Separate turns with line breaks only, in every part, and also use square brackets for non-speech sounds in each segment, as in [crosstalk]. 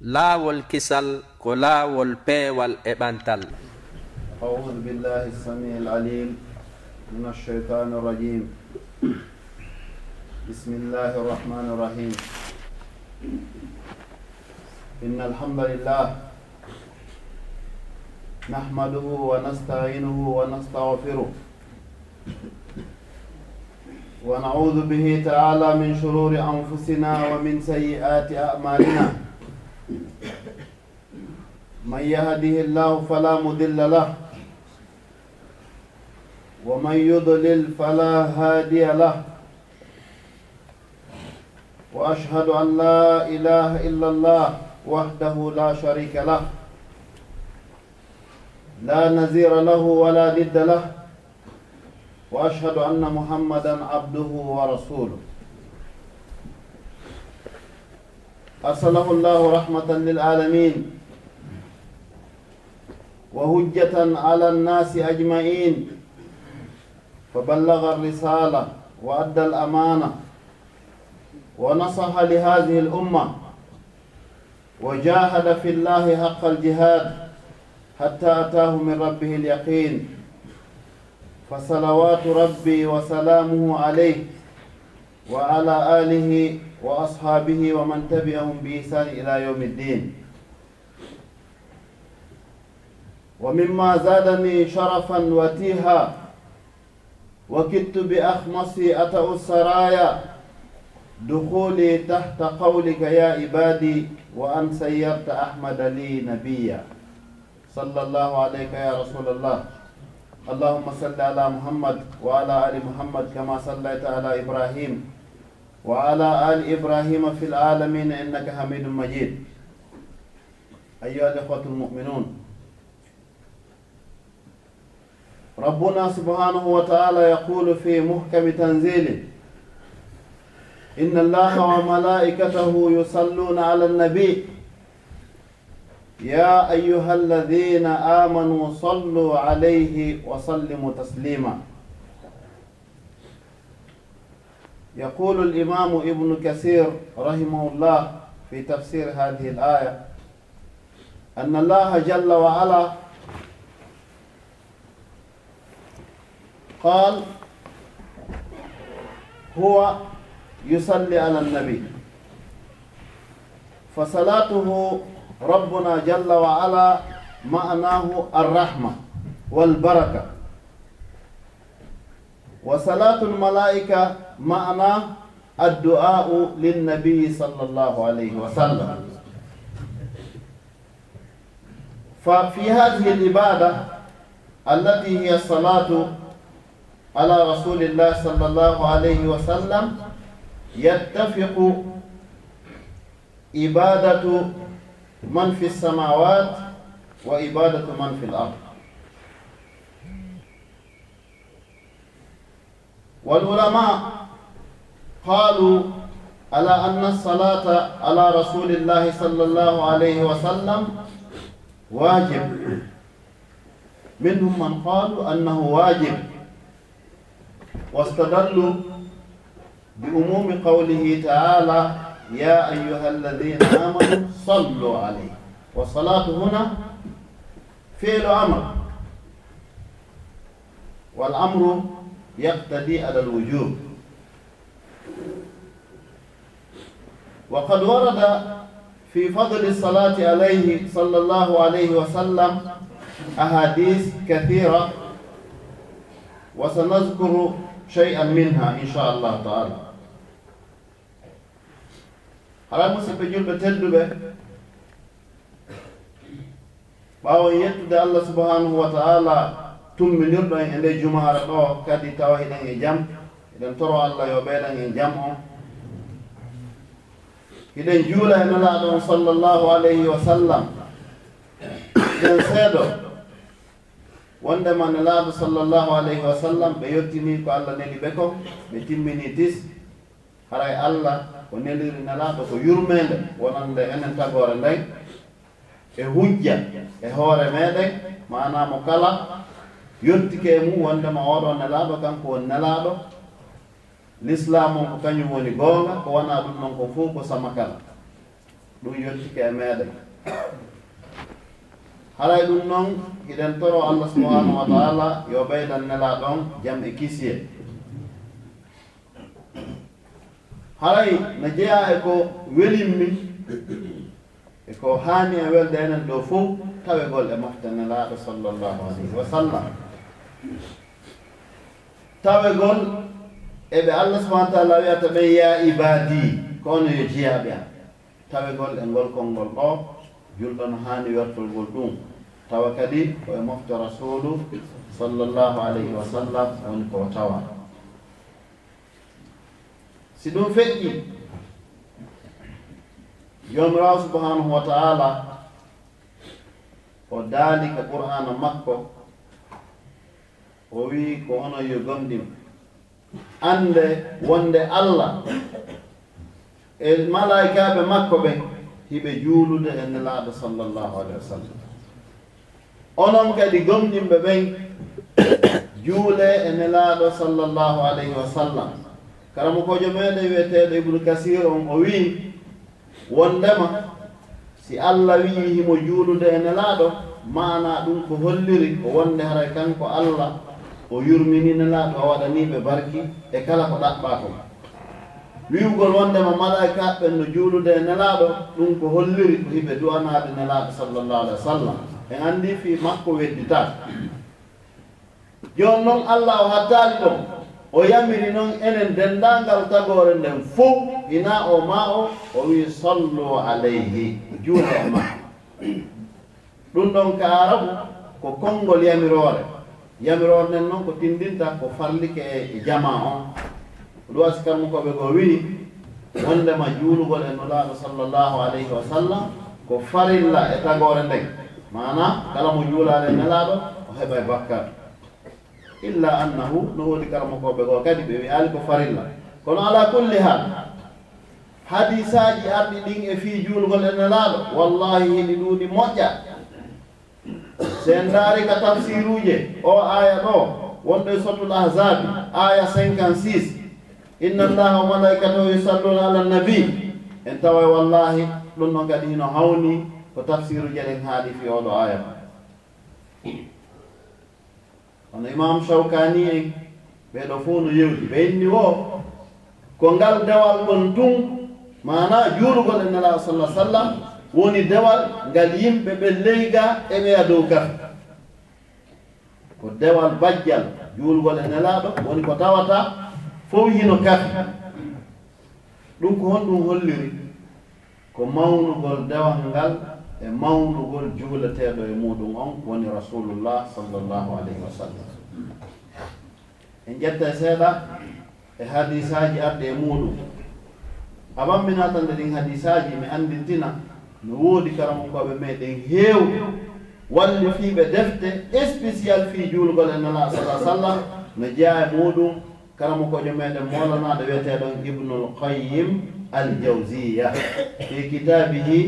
laawol kisal ko laawol peewal e ɓantal.
Audu billahi samii alalim min alcheitan irrajim bismi llahi irrahmani irrahim إن الحمد لله نحمده ونستعينه ونستغفره ونعوذ به تعالى من شرور أنفسنا ومن سيئات أعمالنا من يهده الله فلا مضل له ومن يضلل فلا هادي له واشهد ان لا اله الا الله وحده لا شريك له لا نزير له ولا ند له واشهد ان محمدا عبده ورسوله أرسله الله رحمة للعالمين وهجة على الناس أجمعين فبلغ الرسالة وأدى الأمانة ونصح لهذه الأمة وجاهد في الله حق الجهاد حتى أتاه من ربه اليقين فصلوات ربي وسلامه عليه وعلى آله وأصحابه ومن تبعهم بإحسان إلى يوم الدين ومما زادني شرفا وتيها وكدت بأخمصي أتأ السرايا دخولي تحت قولك يا عبادي وأن سيرت أحمد لي نبيا صلى الله عليك يا رسول الله اللهم صل على محمد وعلى آل محمد كما صليت على إبراهيم وعلى آل إبراهيم في العالمين إنك حميد مجيد أيها الإخوة المؤمنون ربنا سبحانه وتعالى يقول في محكم تنزيله إن الله وملائكته يصلون على النبي يا أيها الذين آمنوا صلوا عليه وسلموا تسليماً يقول الإمام ابن كثير رحمه الله في تفسير هذه الآية أن الله جل وعلا قال هو يصلي على النبي فصلاته ربنا جل وعلا معناه الرحمة والبركة وصلاة الملائكة ma'ana addu'a'u linnabiyi sallallahu alayhi wa sallam. ففي هذه العبادة التي هي الصلاة على رسول الله صلى الله عليه وسلم يتفق عبادة من في السماوات وعبادة من في الأرض والعلماء قالوا على أن الصلاة على رسول الله صلى الله عليه وسلم واجب. منهم من قالوا أنه واجب. واستدلوا بأموم قوله تعالى يا أيها الذين آمنوا صلوا عليه. والصلاة هنا فعل أمر. والأمر يقتدي على الوجوب. وقد ورد في فضل الصلاة عليه صلى الله عليه وسلم أحاديث كثيرة وسنذكر شيئا منها إن شاء الله تعالى. على مسبب جلب تدبه ɓaawo yettude allah subhanahu wa taala tumminirɗon e nde jumaare ɗo kadi tawa hiɗen e jam eɗen toro allah yo ɓeyɗan en jam o hiɗen juula e nalaaɗo on sallllahu alayhi wa sallam. Ɗen seeɗo. Wondema nalaaɗo sallllahu alayhi wa sallam ɓe yettini ko allah neli ɓe ko ɓe timmini tis. Haray allah ko neliri nalaaɗo ko yurmede wonande enen tagore nden e hujja e hoore meɗen manamo kala. Yottike e mum wondema oɗo nelaaɗo kanko woni nelaaɗo l'islam on ko kañum woni goonga ko wona ɗum noon ko fof ko samakala ɗum yettike e meeɗen haray ɗum noon iɗen toro allah subahanahu wa taala yo ɓeydan nela ɗon jam e kisiye. Haray no jeeya e ko welimmi e ko haani e welde enen ɗo fof tawegol e mofte nelaaɗo sallllahu alayhi wa sallam. Tawegol eɓe allah subahana taala wiyata ɓe ya ibadi ko ono yo jeyaɓe am tawe e ngol konngol ɗo julɗo no haani wertolgol ɗum. Tawa kadi koye mofte rasulu sallllahu alayhi wa sallam e woni ko tawa. Si ɗum feƴƴi yomiraw subahanahu wa taala o daali ka qur'ana makko o wi ko onon yo gomɗim ande wonde allah. E malaikaɓe makko ɓe hiɓe juulude e nelaaɗo sallllahu alayhi wa sallam. Onon kadi gomɗimɓe ɓen [coughs] juule e nelaaɗo sallllahu alayhi wa sallam. Karamo kojo meɗen wiyeteɗo ibnu kasir on o wii wondema si allah wii himo juulude e nelaaɗo mana ɗum ko holliri ko wonde haray kanko allah. o yurmininala to a waɗaniɓe barki e kala ko ɗaɓɓa ton. Wiwgol wondema malaika ɓen no juulude e nelaɗo ɗum ko holliri ko hiɓe duwanaɓe nelaɗo sallllahu alih wa sallam. En anndi fi makko weddita joni noon allah o haddali ɗon o yamiri noon enen denndangal tagore nden fof ina o ma o o wi sallu alayhi juuɗe e ma ɗum ɗon ka arabu ko konngol yamirore yamirornen noon ko tindinta ko farlike e jama on ɗum asikarmu koɓe ko wini. Wondema juulugol e nulaaɗo sallllahu alayhi wa sallam ko farilla e tagore nden mana kala mo juulade nelaaɗo o heɓa e bakkar illa annahu no woodi karmakoɓe goo kadi ɓe wiyaali ko farilla. Kono ala kulli hal hadisaji arɗi ɗin e fii juulgol e nelaaɗo wallahi hiɗi ɗuuɗi moƴƴa. sen ndaari ka tafsiruuje o aya ɗo wonɗo e sotul ahzabi aya 56 inna allaha wa malaikatahu yusalluna ala nabi. En tawa wallahi ɗum ɗon kadi hino hawni ko tafsiruuje ɗen haaɗi fi oɗo aya ma. Hono imam shawkani en ɓeɗo fof no yewti. Ɓe inni o ko ngal dewal kon tun mana juurugol e nala sallah sallam woni dewal ngal yimɓe ɓe leyga ene ya dow kaf ko dewal bajjal juulgol e nelaaɗo woni ko tawata fof hino kafi ɗum ko honɗum holliri ko mawnugol dewal ngal e mawnugol juuleteɗo e muɗum on woni rasulullah sallllahu alayhi wa sallam. En ƴetta e seeɗa e hadisaji arɗe e muɗum. Awan tande ɗin hadisaji mi andintina no woodi karamankoɓe meɗen heew. Walli fiiɓe defte spécial fii juulgol e nana sala sallam. No jeya e muɗum karamukojo meɗen molanaɗo wiyeteɗon ibnul qayim aljawsiya fi kitabihi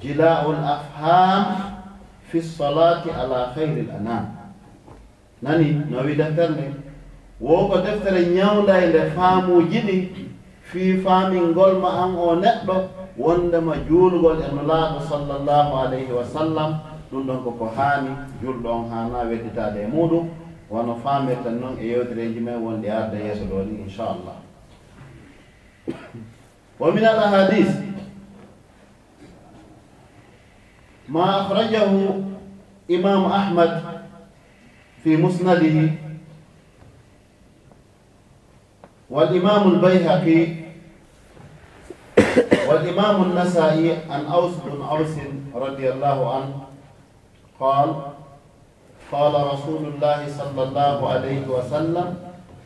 jilau l afham fi lsalati ala hayri l anam nani no wi deftere nde? Wo ko deftere ñawda e nde faamuji ɗi fii faamingol ma an o neɗɗo wondema juulgol e nulaaɗo sallllahu alayhi wa sallam ɗum ɗon koko haani julɗo on haana wedditade e muɗum wono faamirten noon e yewtireji men wonde arde yeeso ɗo ni inchallah wa min al ahadis ma akhrajahu imam ahmad fi musnadihi والإمام البيهقي والإمام النسائي عن أوس بن أوس رضي الله عنه قال قال رسول الله صلى الله عليه وسلم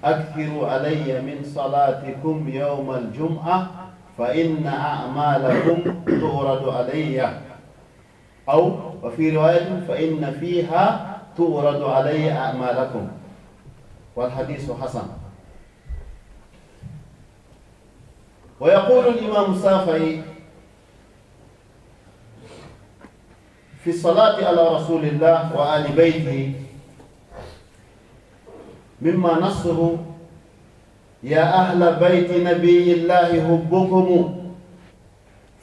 أكثروا علي من صلاتكم يوم الجمعة فإن أعمالكم تورد علي. أو وفي رواية فإن فيها تورد علي أعمالكم. والحديث حسن. ويقول الإمام السافعي في الصلاة على رسول الله وآل بيته مما نصه يا أهل بيت نبي الله هبكم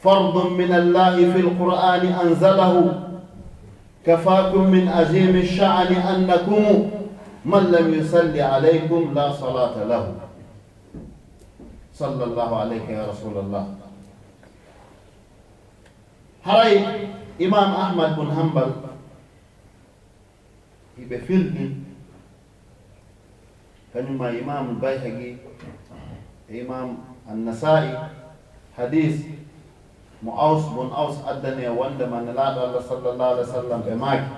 فرض من الله في القرآن أنزله كفاكم من أزيم الشعن أنكم من لم يصلي عليكم لا صلاة له sallllahu alayka ya rasulallah haray imam ahmad bun hambal hiɓe filɗi kañumma imamu bayhagi e imam annasai hadis mo aus bon aus addani e wondema nelaɗo allah sallllahu alih w sallam ɓe maaki.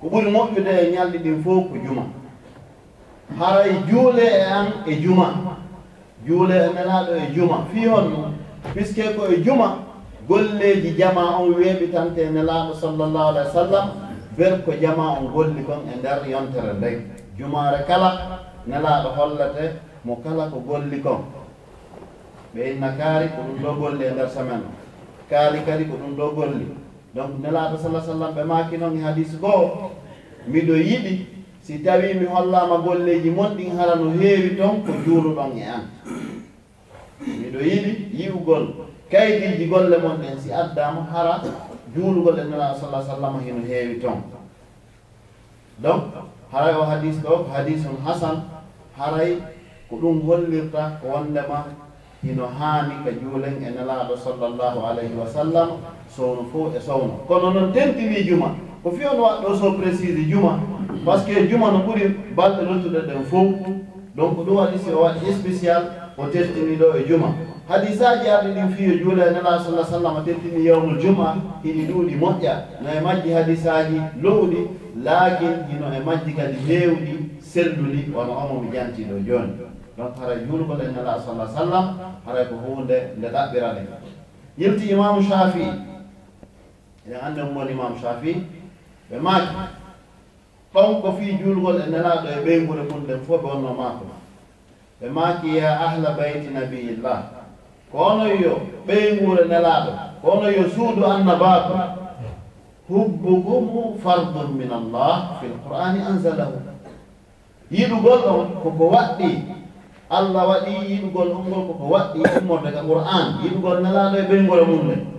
Ko ɓuri moƴƴude e ñalɗi ɗin fof ko juma. Haray juule e an e juma. juule e nanaɗo e juma. Fi honno puisque koye juma golleji jama on weeɓitante e nelaaɗo sallllahu alah wa sallam ber ko jama on golli kon e nder yontere ndey. Jumare kala nelaaɗo hollete mo kala ko golli kon. Ɓe inna kaari ko ɗum ɗo golli e nder semaine o kaali kadi ko ɗum ɗo golli. Donc nelaaɗo salah sallam ɓe maaki noon e hadis goo miɗo yiɗi si tawi mi hollama golleji monɗin hara no heewi toon ko juuluɗon e an. Miɗo yiɗi yiwgol kaydiji golle mon ɗen si addama hara juulugol e nela sallah sallam hino heewi toon donc haray o hadis ɗo ko hadis on hasan haray ko ɗum hollirta ko wondema hino haani ka juulen e nelaaɗo sallllahu alayhi wa sallam sowno fof e sowno. Kono noon tentini juma ko fi on waɗɗo so précise juma par ce que juma no ɓuri balɗe lottuɗe ɗen fof donc ɗum waɗi si o waɗi spécial o tertiniɗo e juma. Hadisaji arɗi ɗin fi e juula e nela sallah sallam o tertini yawmul juma hiɗi ɗuuɗi moƴƴa. No e majji hadisaji lowɗi laakin hino e majji kadi heewɗi selluɗi wono omo mi jantiɗo jooni. Donc haray juulgol e nela sallah sallam haray ko hunde nde ɗaɓɓirade yilti imamu shafi eɗen anndi on woni imamu shafi ɓe maaki. konko fii juulgol e nelaaɗo e ɓeygure mum ɗen fof ɓe wonno maakoma ɓe maaki ya ahla bayti nabiillah. Ko ono yo ɓeygure nelaaɗo ko ono yo suudu annabaako. Hubbukumu fardun min allah fi l qur'ani anzalahu. Yiɗugol o koko waɗɗi. Allah waɗi yiɗugol ongol koko waɗɗi ummorde ka qur'an yiɗugol nelaaɗo e ɓeyngure mum ɗen.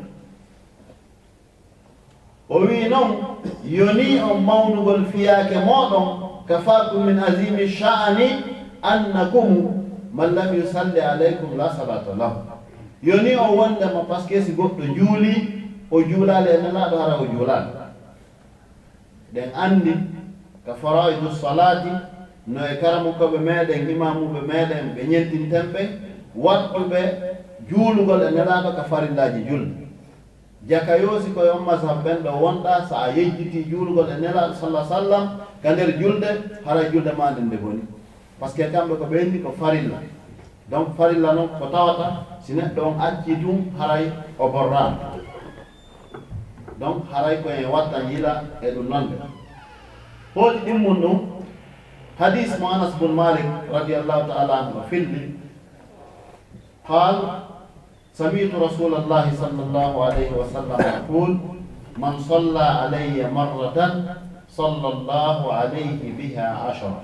o wi noon yoni on mawnugol fiyaake mooɗon kafakum min azimi sha'ani annakum man lam yusalli aleykum la salata lahu yoni o wondema par ce que si goɗɗo juuli o juulaali e nelaaɗo hara o juulaali. Ɗen anndi ka faraidu salati no e karamukoɓe meeɗen imamuɓe meeɗen ɓe ñentinten ɓe watɓe juulugol e nelaaɗo ka farillaji julde. jaka yoosi koye on masab ɓen ɗo wonɗa so a yejjiti juulgol e nelaɗo sallah sallam ka nder julde hara julde ma nde nde boni par ce que kamɓe ko ɓenni ko farilla. Donc farilla noon ko tawata si neɗɗo on acci tum haray o borrama donc haray koye watta yila e ɗum nonde hooɗi ɗimmum ɗum hadis mo anas bun malik radiallahu taala anhu o filli qal سمعت رسول الله صلى الله عليه وسلم يقول من صلى علي مرة صلى الله عليه بها عشرة.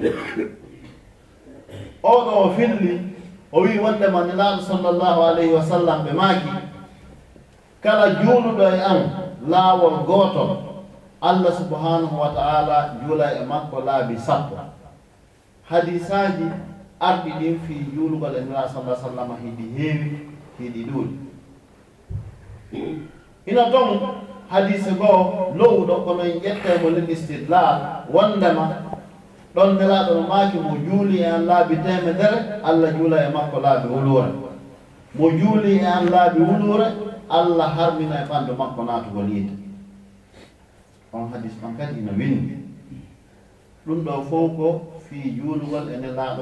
أوضع فيلي owi wonde ma nelaaɗo sallllahu alayhi wa sallam ɓe maaki kala juuluɗo e an laawol gooto allah subhanahu wa taala juula e makko laabi sappo hadisaji arɗi ɗin fi juulugol e nelaaɗo sallah sallam hiɗi heewi hiɗiɗuɗi ina ton hadise goo lowɗo kono en ƴettemo len istidlal wondema ɗon nelaɗo no maaki mo juuli e an laabi temedere allah juula e makko laabi wuluure mo juuli e an laabi wuluure allah harmina e ɓanndu makko naatugol yiide. On hadis man kadi ina windi ɗum ɗo fof ko fii juulugol e nelaaɗo